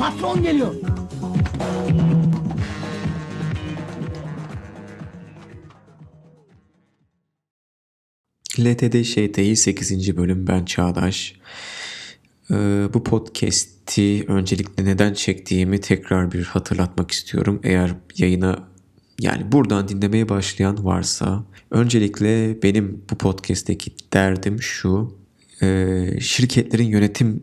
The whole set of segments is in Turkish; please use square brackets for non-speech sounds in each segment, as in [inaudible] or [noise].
Patron geliyor. LTD ŞTİ 8. bölüm ben Çağdaş. Ee, bu podcast'i öncelikle neden çektiğimi tekrar bir hatırlatmak istiyorum. Eğer yayına yani buradan dinlemeye başlayan varsa öncelikle benim bu podcast'teki derdim şu. E, şirketlerin yönetim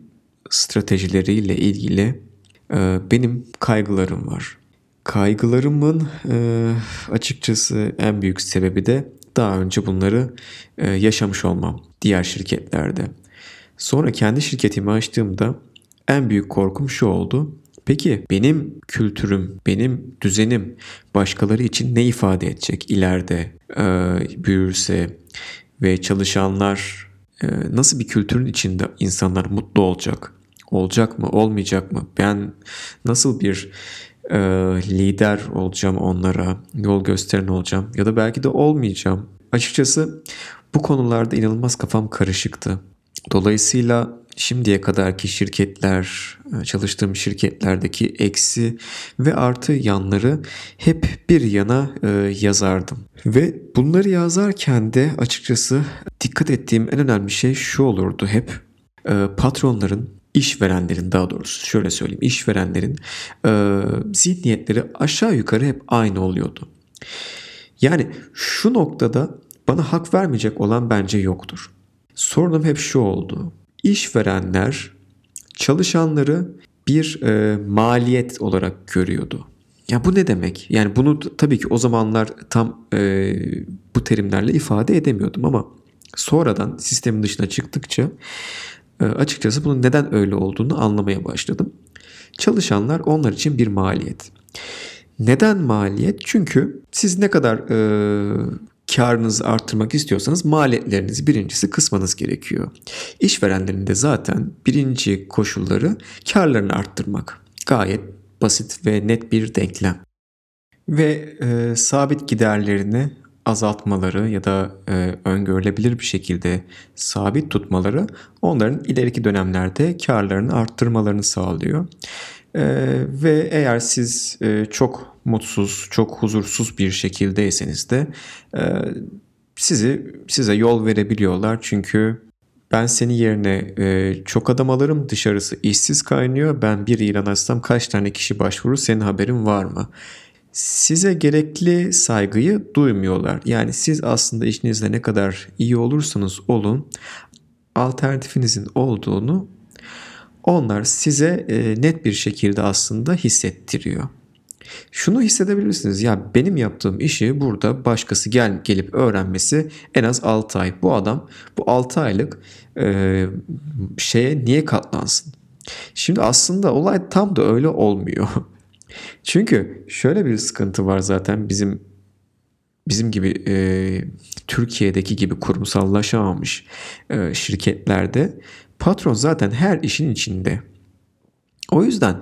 stratejileriyle ilgili e, benim kaygılarım var. Kaygılarımın e, açıkçası en büyük sebebi de daha önce bunları e, yaşamış olmam diğer şirketlerde. Sonra kendi şirketimi açtığımda en büyük korkum şu oldu. Peki benim kültürüm, benim düzenim başkaları için ne ifade edecek ileride e, büyürse ve çalışanlar e, nasıl bir kültürün içinde insanlar mutlu olacak? Olacak mı, olmayacak mı? Ben nasıl bir e, lider olacağım onlara, yol gösteren olacağım ya da belki de olmayacağım. Açıkçası bu konularda inanılmaz kafam karışıktı. Dolayısıyla şimdiye kadarki şirketler, çalıştığım şirketlerdeki eksi ve artı yanları hep bir yana e, yazardım. Ve bunları yazarken de açıkçası dikkat ettiğim en önemli şey şu olurdu hep. E, patronların işverenlerin daha doğrusu şöyle söyleyeyim işverenlerin e, zihniyetleri aşağı yukarı hep aynı oluyordu. Yani şu noktada bana hak vermeyecek olan bence yoktur. Sorunum hep şu oldu. İşverenler çalışanları bir e, maliyet olarak görüyordu. Ya bu ne demek? Yani bunu tabii ki o zamanlar tam e, bu terimlerle ifade edemiyordum ama sonradan sistemin dışına çıktıkça açıkçası bunun neden öyle olduğunu anlamaya başladım. Çalışanlar onlar için bir maliyet. Neden maliyet? Çünkü siz ne kadar e, karınızı arttırmak istiyorsanız maliyetlerinizi birincisi kısmanız gerekiyor. İşverenlerin de zaten birinci koşulları karlarını arttırmak. Gayet basit ve net bir denklem. Ve e, sabit giderlerini azaltmaları ya da e, öngörülebilir bir şekilde sabit tutmaları onların ileriki dönemlerde karlarını arttırmalarını sağlıyor. E, ve eğer siz e, çok mutsuz, çok huzursuz bir şekildeyseniz de e, sizi size yol verebiliyorlar çünkü ben seni yerine e, çok adam alırım dışarısı işsiz kaynıyor ben bir ilan açsam kaç tane kişi başvurur senin haberin var mı? Size gerekli saygıyı duymuyorlar. Yani siz aslında işinizde ne kadar iyi olursanız olun alternatifinizin olduğunu onlar size e, net bir şekilde aslında hissettiriyor. Şunu hissedebilirsiniz. Ya benim yaptığım işi burada başkası gel gelip öğrenmesi en az 6 ay. Bu adam bu 6 aylık e, şeye niye katlansın? Şimdi aslında olay tam da öyle olmuyor. [laughs] Çünkü şöyle bir sıkıntı var zaten bizim bizim gibi e, Türkiye'deki gibi kurumsallaşamamış e, şirketlerde patron zaten her işin içinde. O yüzden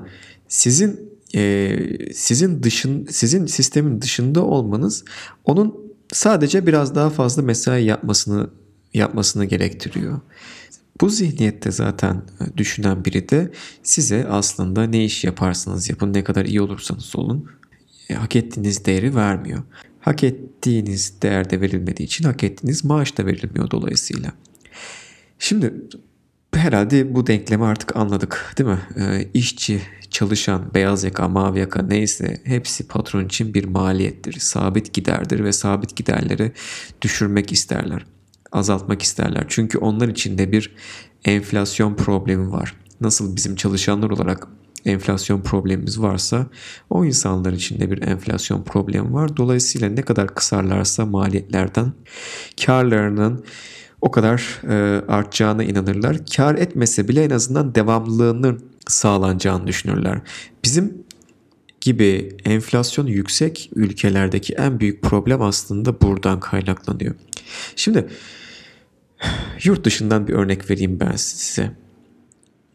sizin e, sizin dışın sizin sistemin dışında olmanız onun sadece biraz daha fazla mesai yapmasını yapmasını gerektiriyor. Bu zihniyette zaten e, düşünen biri de size aslında ne iş yaparsanız yapın, ne kadar iyi olursanız olun e, hak ettiğiniz değeri vermiyor. Hak ettiğiniz değer de verilmediği için hak ettiğiniz maaş da verilmiyor dolayısıyla. Şimdi herhalde bu denklemi artık anladık değil mi? E, işçi, çalışan, beyaz yaka, mavi yaka neyse hepsi patron için bir maliyettir. Sabit giderdir ve sabit giderleri düşürmek isterler azaltmak isterler. Çünkü onlar için de bir enflasyon problemi var. Nasıl bizim çalışanlar olarak enflasyon problemimiz varsa o insanlar için de bir enflasyon problemi var. Dolayısıyla ne kadar kısarlarsa maliyetlerden karlarının o kadar e, artacağına inanırlar. Kar etmese bile en azından devamlılığının sağlanacağını düşünürler. Bizim gibi enflasyon yüksek ülkelerdeki en büyük problem aslında buradan kaynaklanıyor. Şimdi yurt dışından bir örnek vereyim ben size.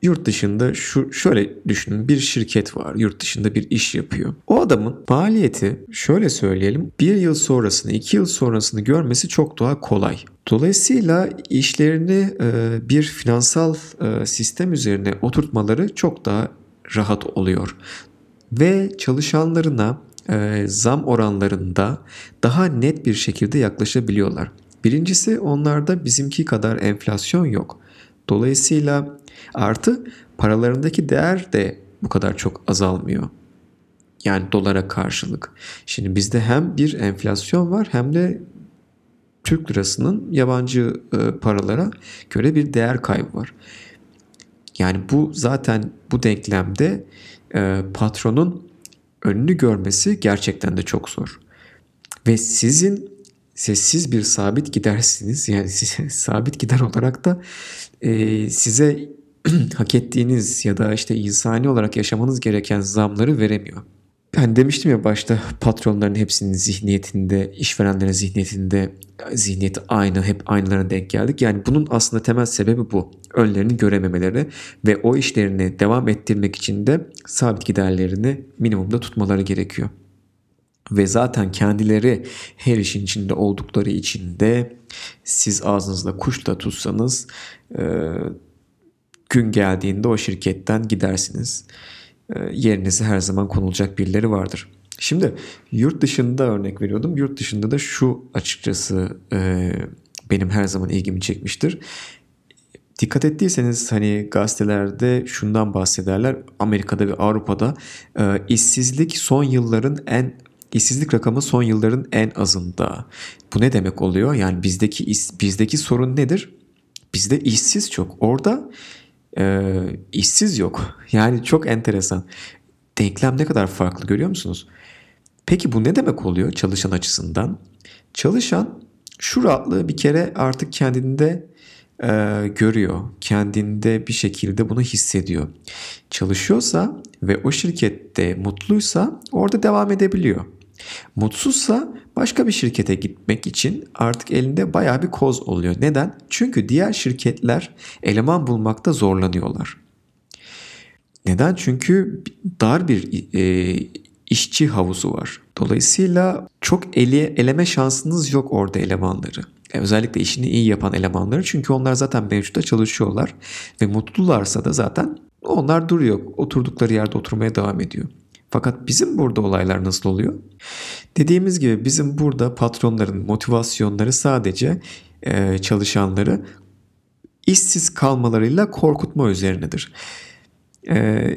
Yurt dışında şu şöyle düşünün bir şirket var yurt dışında bir iş yapıyor. O adamın maliyeti şöyle söyleyelim bir yıl sonrasını iki yıl sonrasını görmesi çok daha kolay. Dolayısıyla işlerini bir finansal sistem üzerine oturtmaları çok daha rahat oluyor. Ve çalışanlarına e, zam oranlarında daha net bir şekilde yaklaşabiliyorlar. Birincisi onlarda bizimki kadar enflasyon yok. Dolayısıyla artı paralarındaki değer de bu kadar çok azalmıyor. Yani dolara karşılık. Şimdi bizde hem bir enflasyon var hem de Türk lirasının yabancı e, paralara göre bir değer kaybı var. Yani bu zaten bu denklemde e, patronun önünü görmesi gerçekten de çok zor. Ve sizin sessiz bir sabit gidersiniz. Yani [laughs] sabit gider olarak da e, size [clears throat] hak ettiğiniz ya da işte insani olarak yaşamanız gereken zamları veremiyor. Ben demiştim ya başta patronların hepsinin zihniyetinde, işverenlerin zihniyetinde zihniyet aynı, hep aynılarına denk geldik. Yani bunun aslında temel sebebi bu. Önlerini görememeleri ve o işlerini devam ettirmek için de sabit giderlerini minimumda tutmaları gerekiyor. Ve zaten kendileri her işin içinde oldukları için de siz ağzınızda kuşla tutsanız e, gün geldiğinde o şirketten gidersiniz. E, yerinize her zaman konulacak birileri vardır. Şimdi yurt dışında örnek veriyordum. Yurt dışında da şu açıkçası e, benim her zaman ilgimi çekmiştir. Dikkat ettiyseniz hani gazetelerde şundan bahsederler. Amerika'da ve Avrupa'da e, işsizlik son yılların en işsizlik rakamı son yılların en azında. Bu ne demek oluyor? Yani bizdeki bizdeki sorun nedir? Bizde işsiz çok. Orada e, işsiz yok. [laughs] Yani çok enteresan. Denklem ne kadar farklı görüyor musunuz? Peki bu ne demek oluyor çalışan açısından? Çalışan şu rahatlığı bir kere artık kendinde e, görüyor. Kendinde bir şekilde bunu hissediyor. Çalışıyorsa ve o şirkette mutluysa orada devam edebiliyor. Mutsuzsa başka bir şirkete gitmek için artık elinde baya bir koz oluyor. Neden? Çünkü diğer şirketler eleman bulmakta zorlanıyorlar. Neden? Çünkü dar bir e, işçi havuzu var. Dolayısıyla çok eli, eleme şansınız yok orada elemanları. E, özellikle işini iyi yapan elemanları çünkü onlar zaten mevcutta çalışıyorlar ve mutlularsa da zaten onlar duruyor. Oturdukları yerde oturmaya devam ediyor. Fakat bizim burada olaylar nasıl oluyor? Dediğimiz gibi bizim burada patronların motivasyonları sadece e, çalışanları işsiz kalmalarıyla korkutma üzerinedir. E,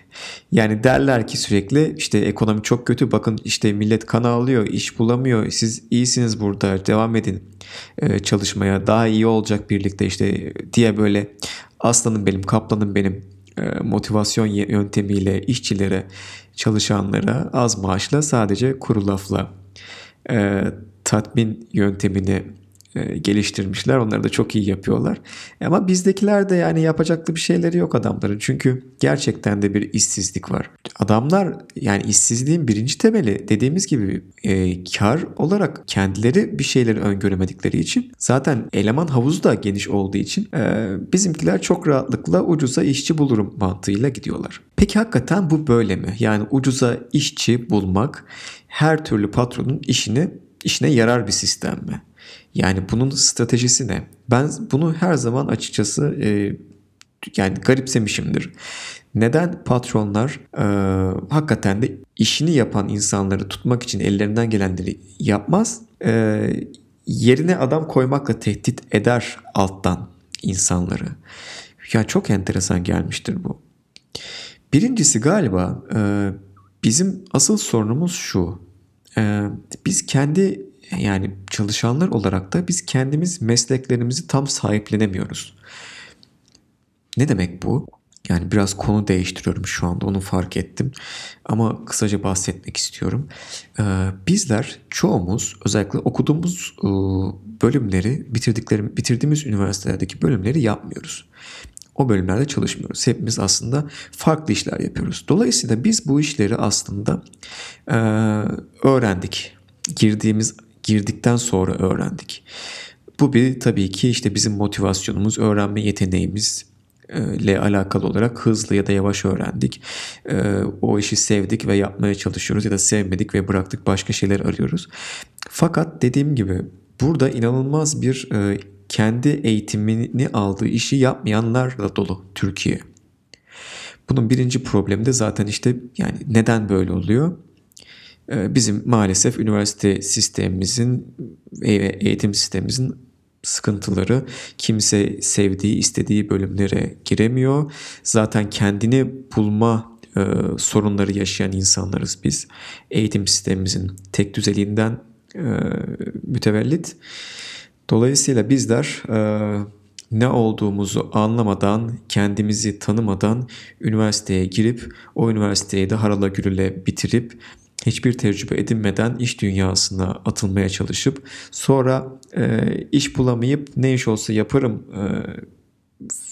[laughs] yani derler ki sürekli işte ekonomi çok kötü bakın işte millet kan ağlıyor iş bulamıyor siz iyisiniz burada devam edin e, çalışmaya daha iyi olacak birlikte işte diye böyle aslanım benim kaplanım benim motivasyon yöntemiyle işçilere çalışanlara az maaşla sadece kuru lafla e, tatmin yöntemini e, geliştirmişler. Onları da çok iyi yapıyorlar. Ama bizdekiler de yani yapacaklı bir şeyleri yok adamların. Çünkü gerçekten de bir işsizlik var. Adamlar yani işsizliğin birinci temeli dediğimiz gibi e, kar olarak kendileri bir şeyleri öngöremedikleri için zaten eleman havuzu da geniş olduğu için e, bizimkiler çok rahatlıkla ucuza işçi bulurum mantığıyla gidiyorlar. Peki hakikaten bu böyle mi? Yani ucuza işçi bulmak her türlü patronun işini işine yarar bir sistem mi? Yani bunun stratejisi ne? Ben bunu her zaman açıkçası e, yani garipsemişimdir. Neden patronlar e, hakikaten de işini yapan insanları tutmak için ellerinden gelenleri yapmaz? E, yerine adam koymakla tehdit eder alttan insanları. Ya çok enteresan gelmiştir bu. Birincisi galiba e, bizim asıl sorunumuz şu. E, biz kendi yani çalışanlar olarak da biz kendimiz mesleklerimizi tam sahiplenemiyoruz. Ne demek bu? Yani biraz konu değiştiriyorum şu anda onu fark ettim. Ama kısaca bahsetmek istiyorum. Ee, bizler çoğumuz özellikle okuduğumuz e, bölümleri bitirdiklerim, bitirdiğimiz üniversitelerdeki bölümleri yapmıyoruz. O bölümlerde çalışmıyoruz. Hepimiz aslında farklı işler yapıyoruz. Dolayısıyla biz bu işleri aslında e, öğrendik. Girdiğimiz girdikten sonra öğrendik. Bu bir tabii ki işte bizim motivasyonumuz, öğrenme yeteneğimiz ile alakalı olarak hızlı ya da yavaş öğrendik. O işi sevdik ve yapmaya çalışıyoruz ya da sevmedik ve bıraktık başka şeyler arıyoruz. Fakat dediğim gibi burada inanılmaz bir kendi eğitimini aldığı işi yapmayanlarla dolu Türkiye. Bunun birinci problemi de zaten işte yani neden böyle oluyor? Ee, bizim maalesef üniversite sistemimizin ve eğitim sistemimizin sıkıntıları kimse sevdiği istediği bölümlere giremiyor. Zaten kendini bulma e, sorunları yaşayan insanlarız biz. Eğitim sistemimizin tek düzeliğinden e, mütevellit. Dolayısıyla bizler e, ne olduğumuzu anlamadan, kendimizi tanımadan üniversiteye girip o üniversiteyi de harala gürüle bitirip hiçbir tecrübe edinmeden iş dünyasına atılmaya çalışıp sonra e, iş bulamayıp ne iş olsa yaparım e,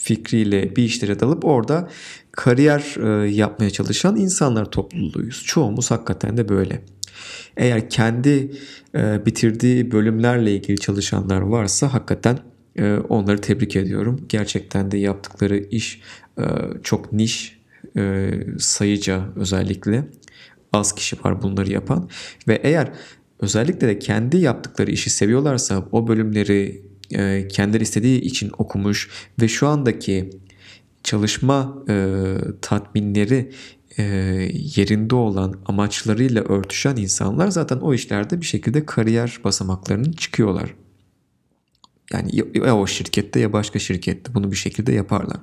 fikriyle bir işlere dalıp orada kariyer e, yapmaya çalışan insanlar topluluğuyuz. Çoğumuz hakikaten de böyle. Eğer kendi e, bitirdiği bölümlerle ilgili çalışanlar varsa hakikaten e, onları tebrik ediyorum. Gerçekten de yaptıkları iş e, çok niş, e, sayıca özellikle az kişi var bunları yapan ve eğer özellikle de kendi yaptıkları işi seviyorlarsa o bölümleri e, kendileri istediği için okumuş ve şu andaki çalışma e, tatminleri e, yerinde olan amaçlarıyla örtüşen insanlar zaten o işlerde bir şekilde kariyer basamaklarının çıkıyorlar. Yani ya o şirkette ya başka şirkette bunu bir şekilde yaparlar.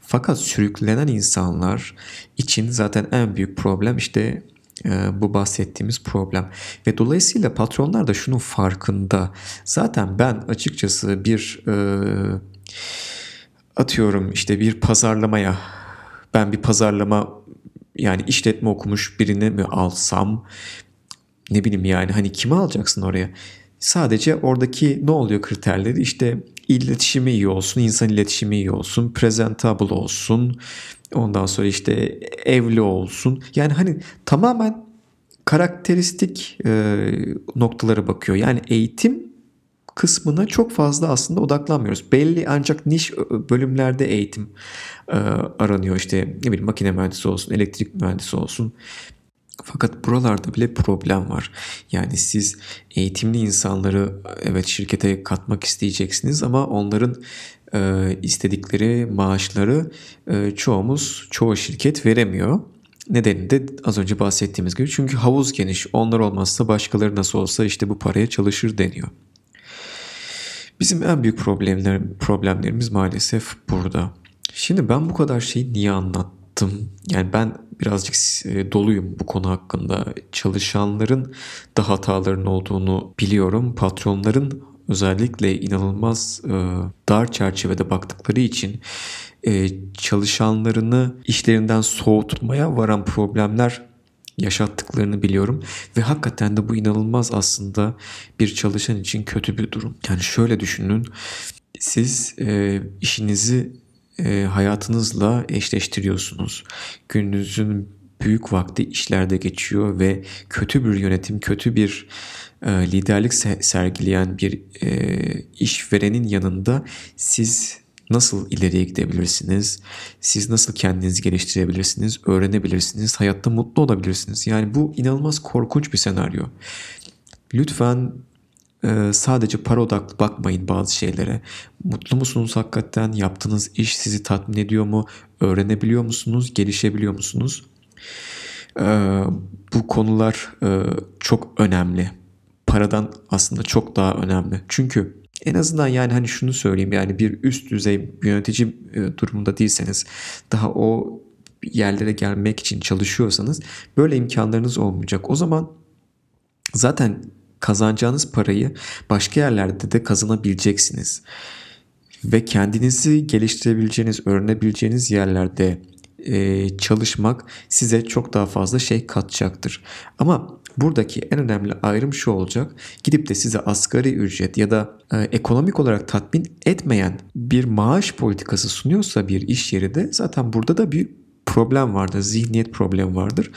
Fakat sürüklenen insanlar için zaten en büyük problem işte e, bu bahsettiğimiz problem. Ve dolayısıyla patronlar da şunun farkında. Zaten ben açıkçası bir e, atıyorum işte bir pazarlamaya ben bir pazarlama yani işletme okumuş birini mi alsam ne bileyim yani hani kimi alacaksın oraya? Sadece oradaki ne oluyor kriterleri işte iletişimi iyi olsun, insan iletişimi iyi olsun, presentable olsun, ondan sonra işte evli olsun. Yani hani tamamen karakteristik e, noktalara bakıyor. Yani eğitim kısmına çok fazla aslında odaklanmıyoruz. Belli ancak niş bölümlerde eğitim e, aranıyor. İşte ne bileyim makine mühendisi olsun, elektrik mühendisi olsun. Fakat buralarda bile problem var. Yani siz eğitimli insanları evet şirkete katmak isteyeceksiniz ama onların e, istedikleri maaşları e, çoğumuz çoğu şirket veremiyor. Nedeni de az önce bahsettiğimiz gibi çünkü havuz geniş. Onlar olmazsa başkaları nasıl olsa işte bu paraya çalışır deniyor. Bizim en büyük problemler, problemlerimiz maalesef burada. Şimdi ben bu kadar şeyi niye anlattım? Yani ben birazcık e, doluyum bu konu hakkında. Çalışanların da hataların olduğunu biliyorum. Patronların özellikle inanılmaz e, dar çerçevede baktıkları için e, çalışanlarını işlerinden soğutmaya varan problemler yaşattıklarını biliyorum ve hakikaten de bu inanılmaz aslında bir çalışan için kötü bir durum. Yani şöyle düşünün siz e, işinizi e, hayatınızla eşleştiriyorsunuz. Gününüzün büyük vakti işlerde geçiyor ve kötü bir yönetim, kötü bir e, liderlik sergileyen bir e, işverenin yanında siz nasıl ileriye gidebilirsiniz? Siz nasıl kendinizi geliştirebilirsiniz? Öğrenebilirsiniz? Hayatta mutlu olabilirsiniz? Yani bu inanılmaz korkunç bir senaryo. Lütfen e, sadece para odaklı bakmayın bazı şeylere. Mutlu musunuz hakikaten? Yaptığınız iş sizi tatmin ediyor mu? Öğrenebiliyor musunuz? Gelişebiliyor musunuz? E, bu konular e, çok önemli. Paradan aslında çok daha önemli. Çünkü en azından yani hani şunu söyleyeyim yani bir üst düzey yönetici e, durumunda değilseniz daha o yerlere gelmek için çalışıyorsanız böyle imkanlarınız olmayacak. O zaman zaten kazanacağınız parayı başka yerlerde de kazanabileceksiniz. Ve kendinizi geliştirebileceğiniz, öğrenebileceğiniz yerlerde e, çalışmak size çok daha fazla şey katacaktır. Ama buradaki en önemli ayrım şu olacak. Gidip de size asgari ücret ya da e, ekonomik olarak tatmin etmeyen bir maaş politikası sunuyorsa bir iş yeri de zaten burada da bir problem vardır. Zihniyet problemi vardır.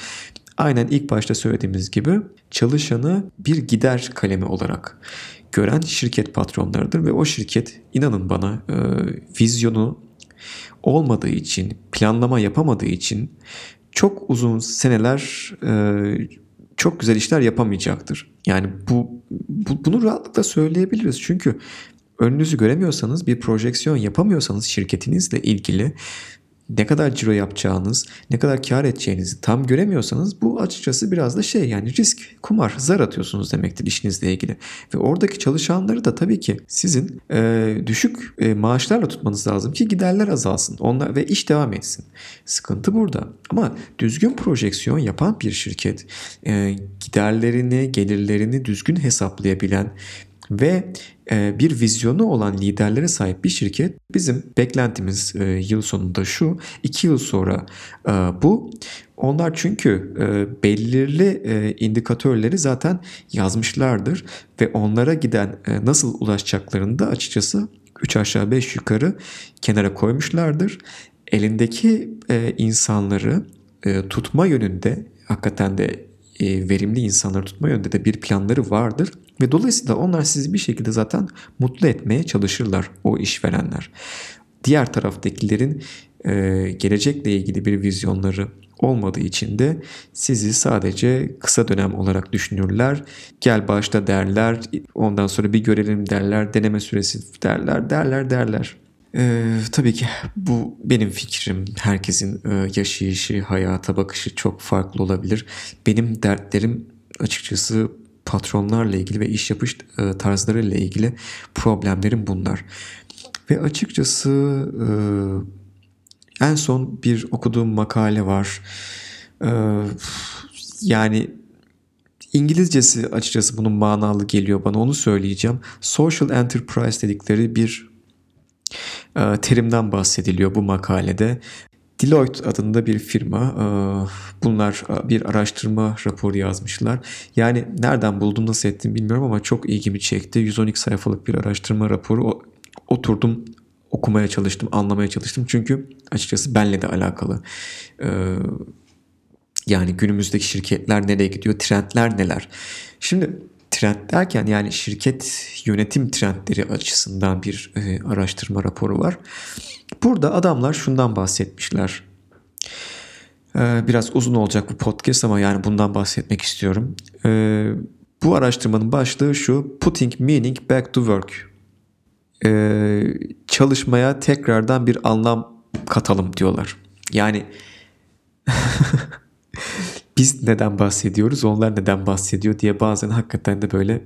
Aynen ilk başta söylediğimiz gibi çalışanı bir gider kalemi olarak gören şirket patronlarıdır ve o şirket inanın bana e, vizyonu olmadığı için, planlama yapamadığı için çok uzun seneler e, çok güzel işler yapamayacaktır. Yani bu, bu bunu rahatlıkla söyleyebiliriz. Çünkü önünüzü göremiyorsanız, bir projeksiyon yapamıyorsanız şirketinizle ilgili ne kadar ciro yapacağınız, ne kadar kar edeceğinizi tam göremiyorsanız bu açıkçası biraz da şey yani risk, kumar, zar atıyorsunuz demektir işinizle ilgili. Ve oradaki çalışanları da tabii ki sizin e, düşük e, maaşlarla tutmanız lazım ki giderler azalsın onlar ve iş devam etsin. Sıkıntı burada. Ama düzgün projeksiyon yapan bir şirket e, giderlerini, gelirlerini düzgün hesaplayabilen ve e, bir vizyonu olan liderlere sahip bir şirket bizim beklentimiz e, yıl sonunda şu iki yıl sonra e, bu onlar çünkü belirli indikatörleri zaten yazmışlardır ve onlara giden nasıl ulaşacaklarını da açıkçası 3 aşağı 5 yukarı kenara koymuşlardır. Elindeki insanları tutma yönünde hakikaten de verimli insanları tutma yönünde de bir planları vardır ve dolayısıyla onlar sizi bir şekilde zaten mutlu etmeye çalışırlar o işverenler. Diğer taraftakilerin e, gelecekle ilgili bir vizyonları olmadığı için de sizi sadece kısa dönem olarak düşünürler. Gel başta derler, ondan sonra bir görelim derler, deneme süresi derler, derler, derler. Ee, tabii ki bu benim fikrim. Herkesin e, yaşayışı, hayata bakışı çok farklı olabilir. Benim dertlerim açıkçası patronlarla ilgili ve iş yapış e, tarzlarıyla ilgili problemlerim bunlar. Ve açıkçası e, en son bir okuduğum makale var. E, yani İngilizcesi açıkçası bunun manalı geliyor bana onu söyleyeceğim. Social enterprise dedikleri bir terimden bahsediliyor bu makalede. Deloitte adında bir firma. E, bunlar e, bir araştırma raporu yazmışlar. Yani nereden buldum nasıl ettim bilmiyorum ama çok ilgimi çekti. 112 sayfalık bir araştırma raporu. Oturdum okumaya çalıştım, anlamaya çalıştım. Çünkü açıkçası benle de alakalı. E, yani günümüzdeki şirketler nereye gidiyor, trendler neler? Şimdi trend derken yani şirket yönetim trendleri açısından bir araştırma raporu var. Burada adamlar şundan bahsetmişler. Ee, biraz uzun olacak bu podcast ama yani bundan bahsetmek istiyorum. Ee, bu araştırmanın başlığı şu Putting Meaning Back to Work. Ee, çalışmaya tekrardan bir anlam katalım diyorlar. Yani [laughs] biz neden bahsediyoruz onlar neden bahsediyor diye bazen hakikaten de böyle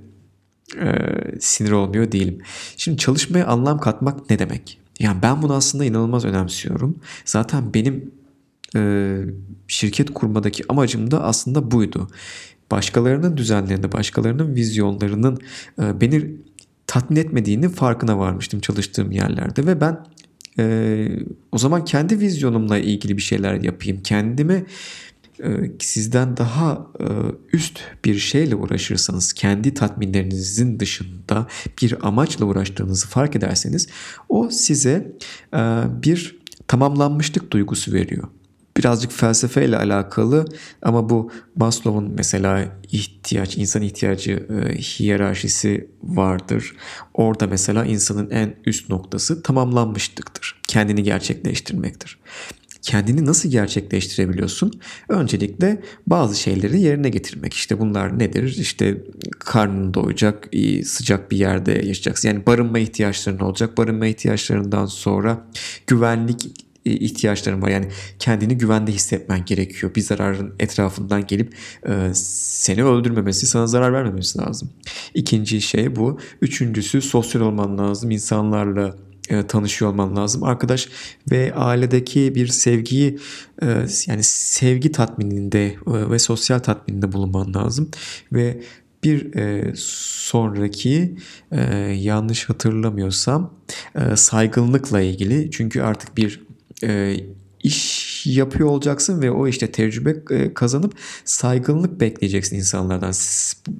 e, sinir olmuyor değilim. Şimdi çalışmaya anlam katmak ne demek? Yani ben bunu aslında inanılmaz önemsiyorum. Zaten benim e, şirket kurmadaki amacım da aslında buydu. Başkalarının düzenlerinde, başkalarının vizyonlarının e, beni tatmin etmediğini farkına varmıştım çalıştığım yerlerde ve ben e, o zaman kendi vizyonumla ilgili bir şeyler yapayım. Kendimi sizden daha e, üst bir şeyle uğraşırsanız, kendi tatminlerinizin dışında bir amaçla uğraştığınızı fark ederseniz o size e, bir tamamlanmışlık duygusu veriyor. Birazcık felsefeyle alakalı ama bu Maslow'un mesela ihtiyaç, insan ihtiyacı e, hiyerarşisi vardır. Orada mesela insanın en üst noktası tamamlanmışlıktır. Kendini gerçekleştirmektir kendini nasıl gerçekleştirebiliyorsun? Öncelikle bazı şeyleri yerine getirmek. İşte bunlar nedir? İşte karnın doyacak, sıcak bir yerde yaşayacaksın. Yani barınma ihtiyaçların olacak. Barınma ihtiyaçlarından sonra güvenlik ihtiyaçların var. Yani kendini güvende hissetmen gerekiyor. Bir zararın etrafından gelip e, seni öldürmemesi, sana zarar vermemesi lazım. İkinci şey bu. Üçüncüsü sosyal olman lazım. İnsanlarla e, tanışıyor olman lazım. Arkadaş ve ailedeki bir sevgiyi e, yani sevgi tatmininde e, ve sosyal tatmininde bulunman lazım ve bir e, sonraki e, yanlış hatırlamıyorsam e, saygınlıkla ilgili çünkü artık bir e, iş yapıyor olacaksın ve o işte tecrübe e, kazanıp saygınlık bekleyeceksin insanlardan.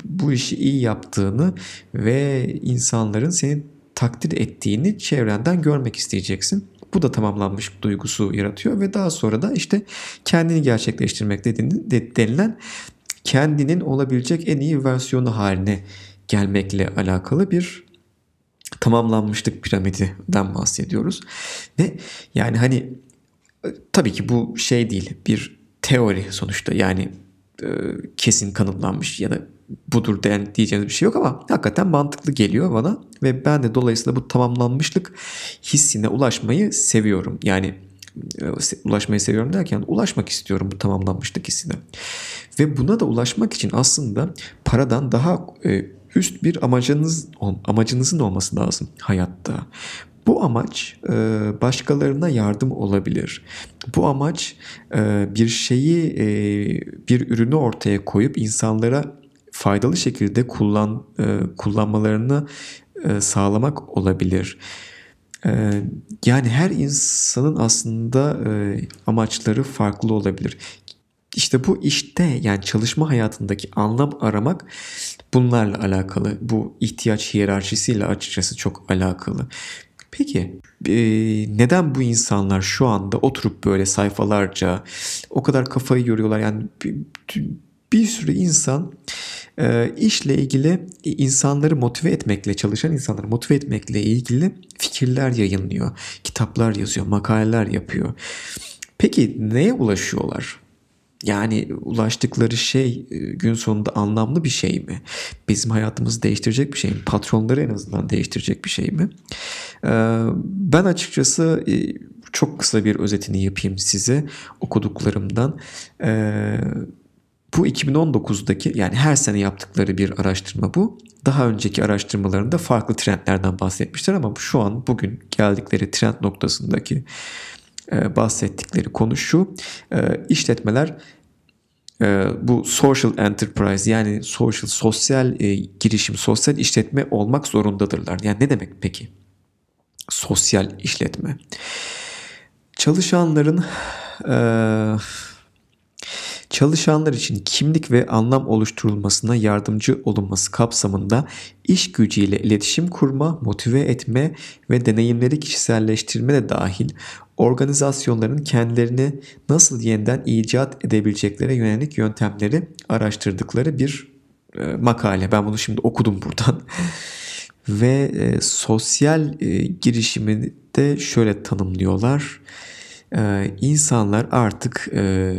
Bu işi iyi yaptığını ve insanların senin takdir ettiğini çevrenden görmek isteyeceksin. Bu da tamamlanmış duygusu yaratıyor ve daha sonra da işte kendini gerçekleştirmek denilen kendinin olabilecek en iyi versiyonu haline gelmekle alakalı bir tamamlanmışlık piramidinden bahsediyoruz. Ve yani hani tabii ki bu şey değil bir teori sonuçta yani e, kesin kanıtlanmış ya da budur den diyeceğimiz bir şey yok ama hakikaten mantıklı geliyor bana ve ben de dolayısıyla bu tamamlanmışlık hissine ulaşmayı seviyorum. Yani ulaşmayı seviyorum derken ulaşmak istiyorum bu tamamlanmışlık hissine. Ve buna da ulaşmak için aslında paradan daha e, üst bir amacınız amacınızın olması lazım hayatta. Bu amaç e, başkalarına yardım olabilir. Bu amaç e, bir şeyi, e, bir ürünü ortaya koyup insanlara faydalı şekilde kullan kullanmalarını sağlamak olabilir. Yani her insanın aslında amaçları farklı olabilir. İşte bu işte yani çalışma hayatındaki anlam aramak bunlarla alakalı. Bu ihtiyaç hiyerarşisiyle açıkçası çok alakalı. Peki e, neden bu insanlar şu anda oturup böyle sayfalarca o kadar kafayı yoruyorlar? Yani bir, bir sürü insan e, işle ilgili insanları motive etmekle, çalışan insanları motive etmekle ilgili fikirler yayınlıyor. Kitaplar yazıyor, makaleler yapıyor. Peki neye ulaşıyorlar? Yani ulaştıkları şey e, gün sonunda anlamlı bir şey mi? Bizim hayatımızı değiştirecek bir şey mi? Patronları en azından değiştirecek bir şey mi? Ee, ben açıkçası e, çok kısa bir özetini yapayım size okuduklarımdan. Bu 2019'daki yani her sene yaptıkları bir araştırma bu. Daha önceki araştırmalarında farklı trendlerden bahsetmişler ama şu an bugün geldikleri trend noktasındaki e, bahsettikleri konu şu. E, işletmeler e, bu social enterprise yani social sosyal girişim, sosyal işletme olmak zorundadırlar. Yani ne demek peki? Sosyal işletme. Çalışanların çalışanlar için kimlik ve anlam oluşturulmasına yardımcı olunması kapsamında iş gücüyle iletişim kurma, motive etme ve deneyimleri kişiselleştirme de dahil organizasyonların kendilerini nasıl yeniden icat edebilecekleri yönelik yöntemleri araştırdıkları bir e, makale. Ben bunu şimdi okudum buradan. [laughs] Ve e, sosyal e, girişimi de şöyle tanımlıyorlar. E, insanlar artık e,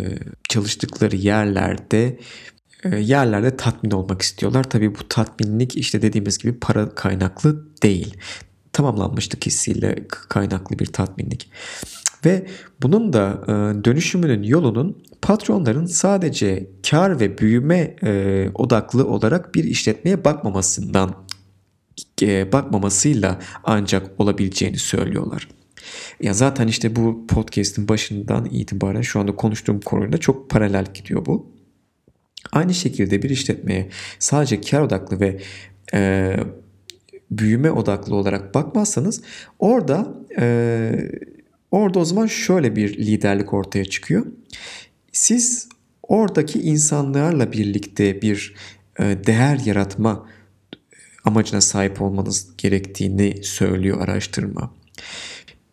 çalıştıkları yerlerde e, yerlerde tatmin olmak istiyorlar. Tabii bu tatminlik işte dediğimiz gibi para kaynaklı değil tamamlanmışlık hissiyle kaynaklı bir tatminlik. Ve bunun da e, dönüşümünün yolunun patronların sadece kar ve büyüme e, odaklı olarak bir işletmeye bakmamasından bakmamasıyla ancak olabileceğini söylüyorlar. Ya zaten işte bu podcast'in başından itibaren şu anda konuştuğum konuyla çok paralel gidiyor bu. Aynı şekilde bir işletmeye sadece kar odaklı ve e, büyüme odaklı olarak bakmazsanız orada e, orada o zaman şöyle bir liderlik ortaya çıkıyor. Siz oradaki insanlarla birlikte bir e, değer yaratma amacına sahip olmanız gerektiğini söylüyor araştırma.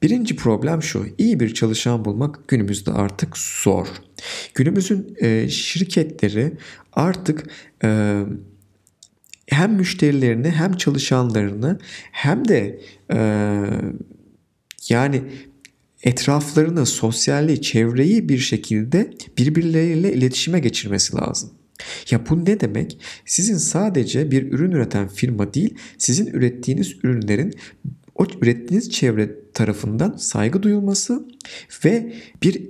Birinci problem şu. iyi bir çalışan bulmak günümüzde artık zor. Günümüzün e, şirketleri artık e, hem müşterilerini hem çalışanlarını hem de e, yani etraflarını, sosyalliği, çevreyi bir şekilde birbirleriyle iletişime geçirmesi lazım. Ya bu ne demek? Sizin sadece bir ürün üreten firma değil, sizin ürettiğiniz ürünlerin o ürettiğiniz çevre tarafından saygı duyulması ve bir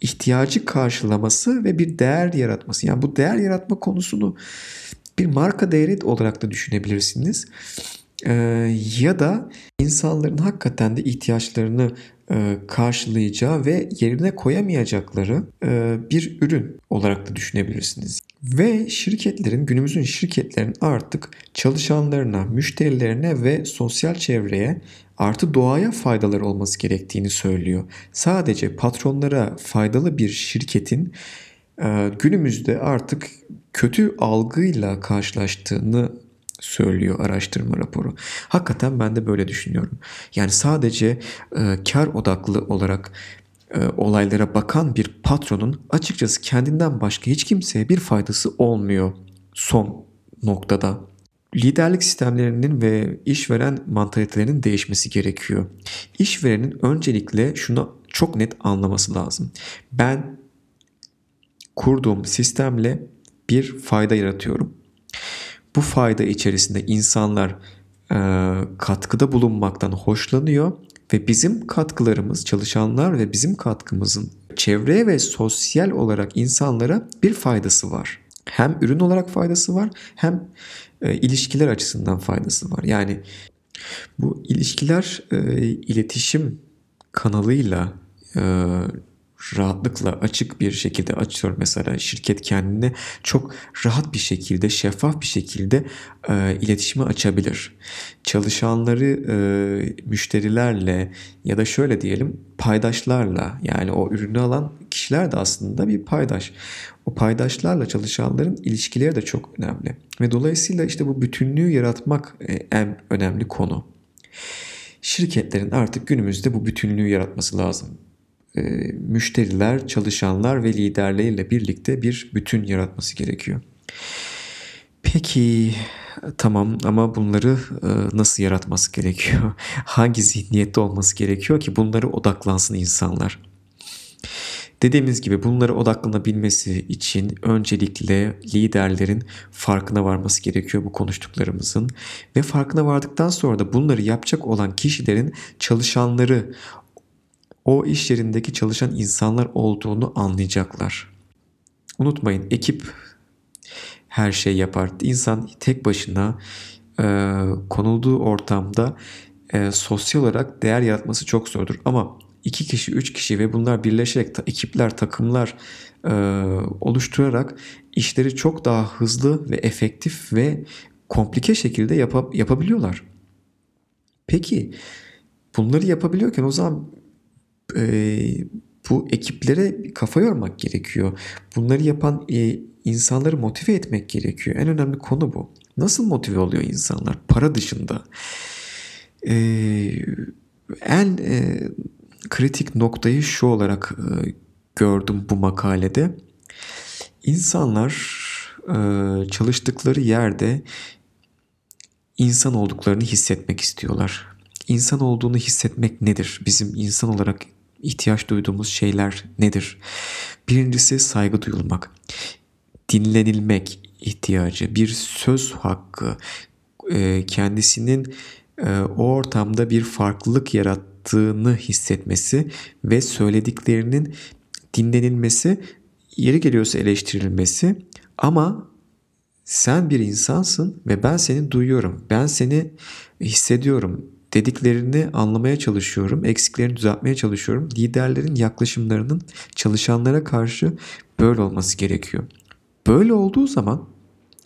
ihtiyacı karşılaması ve bir değer yaratması. Yani bu değer yaratma konusunu bir marka değeri olarak da düşünebilirsiniz. Ee, ya da insanların hakikaten de ihtiyaçlarını karşılayacağı ve yerine koyamayacakları e, bir ürün olarak da düşünebilirsiniz. Ve şirketlerin, günümüzün şirketlerin artık çalışanlarına, müşterilerine ve sosyal çevreye artı doğaya faydaları olması gerektiğini söylüyor. Sadece patronlara faydalı bir şirketin e, günümüzde artık kötü algıyla karşılaştığını söylüyor araştırma raporu. Hakikaten ben de böyle düşünüyorum. Yani sadece e, kar odaklı olarak e, olaylara bakan bir patronun açıkçası kendinden başka hiç kimseye bir faydası olmuyor son noktada. Liderlik sistemlerinin ve işveren mantalitelerinin değişmesi gerekiyor. İşverenin öncelikle şunu çok net anlaması lazım. Ben kurduğum sistemle bir fayda yaratıyorum. Bu fayda içerisinde insanlar e, katkıda bulunmaktan hoşlanıyor Ve bizim katkılarımız, çalışanlar ve bizim katkımızın çevreye ve sosyal olarak insanlara bir faydası var. Hem ürün olarak faydası var hem e, ilişkiler açısından faydası var. Yani bu ilişkiler e, iletişim kanalıyla e, rahatlıkla açık bir şekilde açıyor mesela şirket kendine çok rahat bir şekilde şeffaf bir şekilde e, iletişimi açabilir. Çalışanları e, müşterilerle ya da şöyle diyelim paydaşlarla yani o ürünü alan kişiler de aslında bir paydaş. O paydaşlarla çalışanların ilişkileri de çok önemli. Ve dolayısıyla işte bu bütünlüğü yaratmak e, en önemli konu. Şirketlerin artık günümüzde bu bütünlüğü yaratması lazım e, müşteriler, çalışanlar ve liderleriyle birlikte bir bütün yaratması gerekiyor. Peki tamam ama bunları e, nasıl yaratması gerekiyor? [laughs] Hangi zihniyette olması gerekiyor ki bunları odaklansın insanlar? Dediğimiz gibi bunlara odaklanabilmesi için öncelikle liderlerin farkına varması gerekiyor bu konuştuklarımızın ve farkına vardıktan sonra da bunları yapacak olan kişilerin çalışanları o iş yerindeki çalışan insanlar olduğunu anlayacaklar. Unutmayın ekip her şey yapar. İnsan tek başına e, konulduğu ortamda e, sosyal olarak değer yaratması çok zordur. Ama iki kişi, üç kişi ve bunlar birleşerek ta, ekipler, takımlar e, oluşturarak işleri çok daha hızlı ve efektif ve komplike şekilde yap- yapabiliyorlar. Peki bunları yapabiliyorken o zaman e, bu ekiplere kafa yormak gerekiyor. Bunları yapan e, insanları motive etmek gerekiyor. En önemli konu bu. Nasıl motive oluyor insanlar? Para dışında. E, en e, kritik noktayı şu olarak e, gördüm bu makalede. İnsanlar e, çalıştıkları yerde insan olduklarını hissetmek istiyorlar. İnsan olduğunu hissetmek nedir? Bizim insan olarak ihtiyaç duyduğumuz şeyler nedir? Birincisi saygı duyulmak, dinlenilmek ihtiyacı, bir söz hakkı, e, kendisinin e, o ortamda bir farklılık yarattığını hissetmesi ve söylediklerinin dinlenilmesi, yeri geliyorsa eleştirilmesi ama sen bir insansın ve ben seni duyuyorum. Ben seni hissediyorum dediklerini anlamaya çalışıyorum, eksiklerini düzeltmeye çalışıyorum. Liderlerin yaklaşımlarının çalışanlara karşı böyle olması gerekiyor. Böyle olduğu zaman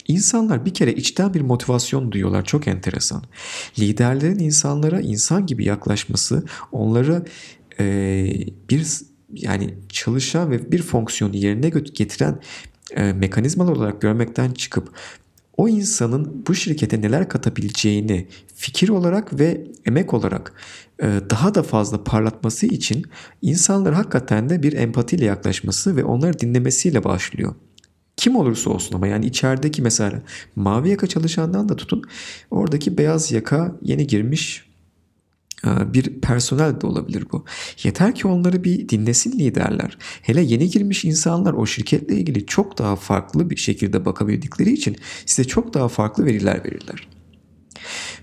insanlar bir kere içten bir motivasyon duyuyorlar. Çok enteresan. Liderlerin insanlara insan gibi yaklaşması, onları e, bir yani çalışan ve bir fonksiyonu yerine getiren e, mekanizmalar olarak görmekten çıkıp o insanın bu şirkete neler katabileceğini fikir olarak ve emek olarak e, daha da fazla parlatması için insanlar hakikaten de bir empatiyle yaklaşması ve onları dinlemesiyle başlıyor. Kim olursa olsun ama yani içerideki mesela mavi yaka çalışandan da tutun oradaki beyaz yaka yeni girmiş bir personel de olabilir bu. Yeter ki onları bir dinlesin liderler. Hele yeni girmiş insanlar o şirketle ilgili çok daha farklı bir şekilde bakabildikleri için size çok daha farklı veriler verirler.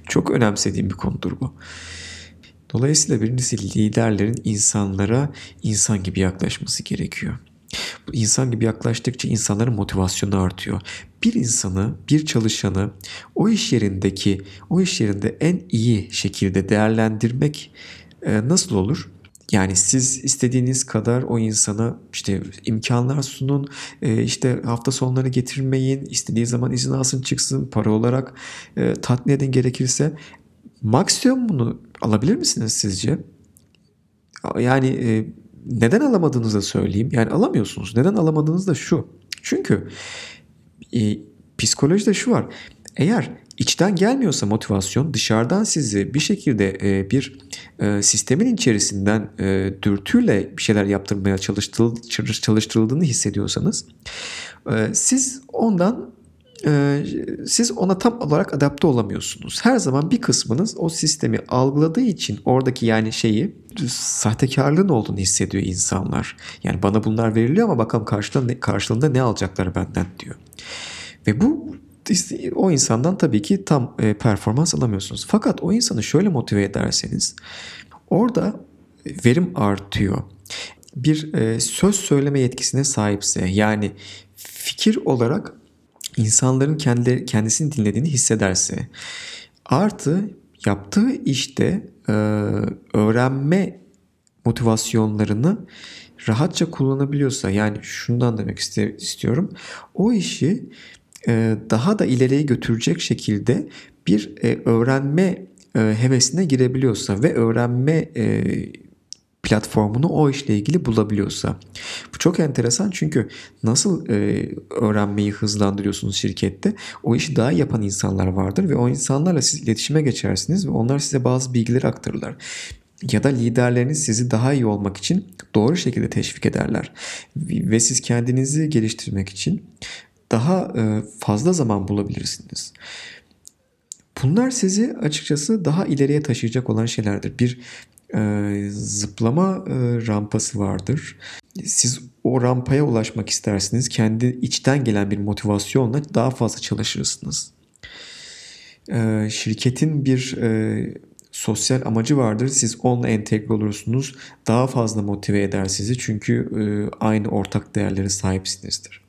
Çok önemsediğim bir konudur bu. Dolayısıyla birincisi liderlerin insanlara insan gibi yaklaşması gerekiyor. Bu insan gibi yaklaştıkça insanların motivasyonu artıyor. Bir insanı, bir çalışanı o iş yerindeki, o iş yerinde en iyi şekilde değerlendirmek e, nasıl olur? Yani siz istediğiniz kadar o insana işte imkanlar sunun, e, işte hafta sonları getirmeyin, istediği zaman izin alsın çıksın, para olarak e, tatmin edin gerekirse. Maksimum bunu alabilir misiniz sizce? Yani e, neden alamadığınızı da söyleyeyim. Yani alamıyorsunuz. Neden alamadığınız da şu. Çünkü e, psikolojide şu var. Eğer içten gelmiyorsa motivasyon dışarıdan sizi bir şekilde e, bir e, sistemin içerisinden e, dürtüyle bir şeyler yaptırmaya çalıştırıldığını hissediyorsanız e, siz ondan e, siz ona tam olarak adapte olamıyorsunuz. Her zaman bir kısmınız o sistemi algıladığı için oradaki yani şeyi sahtekarlığın olduğunu hissediyor insanlar. Yani bana bunlar veriliyor ama bakalım karşılığında, karşılığında ne alacaklar benden diyor. Ve bu o insandan tabii ki tam e, performans alamıyorsunuz. Fakat o insanı şöyle motive ederseniz Orada verim artıyor. Bir e, söz söyleme yetkisine sahipse yani fikir olarak insanların kendileri, kendisini dinlediğini hissederse. Artı yaptığı işte e, öğrenme motivasyonlarını rahatça kullanabiliyorsa yani şundan demek istiyorum. O işi e, daha da ileriye götürecek şekilde bir e, öğrenme e, hevesine girebiliyorsa ve öğrenme platformunu o işle ilgili bulabiliyorsa. Bu çok enteresan çünkü nasıl öğrenmeyi hızlandırıyorsunuz şirkette? O işi daha yapan insanlar vardır ve o insanlarla siz iletişime geçersiniz ve onlar size bazı bilgileri aktarırlar ya da liderleriniz sizi daha iyi olmak için doğru şekilde teşvik ederler. Ve siz kendinizi geliştirmek için daha e, fazla zaman bulabilirsiniz. Bunlar sizi açıkçası daha ileriye taşıyacak olan şeylerdir. Bir e, zıplama e, rampası vardır. Siz o rampaya ulaşmak istersiniz. Kendi içten gelen bir motivasyonla daha fazla çalışırsınız. E, şirketin bir e, sosyal amacı vardır. Siz onunla entegre olursunuz. Daha fazla motive eder sizi. Çünkü e, aynı ortak değerlere sahipsinizdir.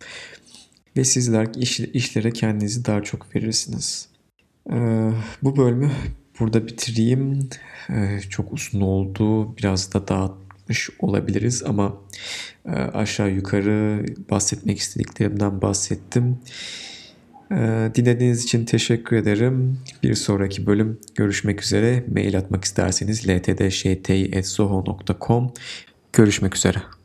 Ve sizler iş, işlere kendinizi daha çok verirsiniz. E, bu bölümü burada bitireyim. E, çok uzun oldu. Biraz da dağıtmış olabiliriz ama e, aşağı yukarı bahsetmek istediklerimden bahsettim. Ee, dinlediğiniz için teşekkür ederim. Bir sonraki bölüm görüşmek üzere. Mail atmak isterseniz ltdşti.soho.com Görüşmek üzere.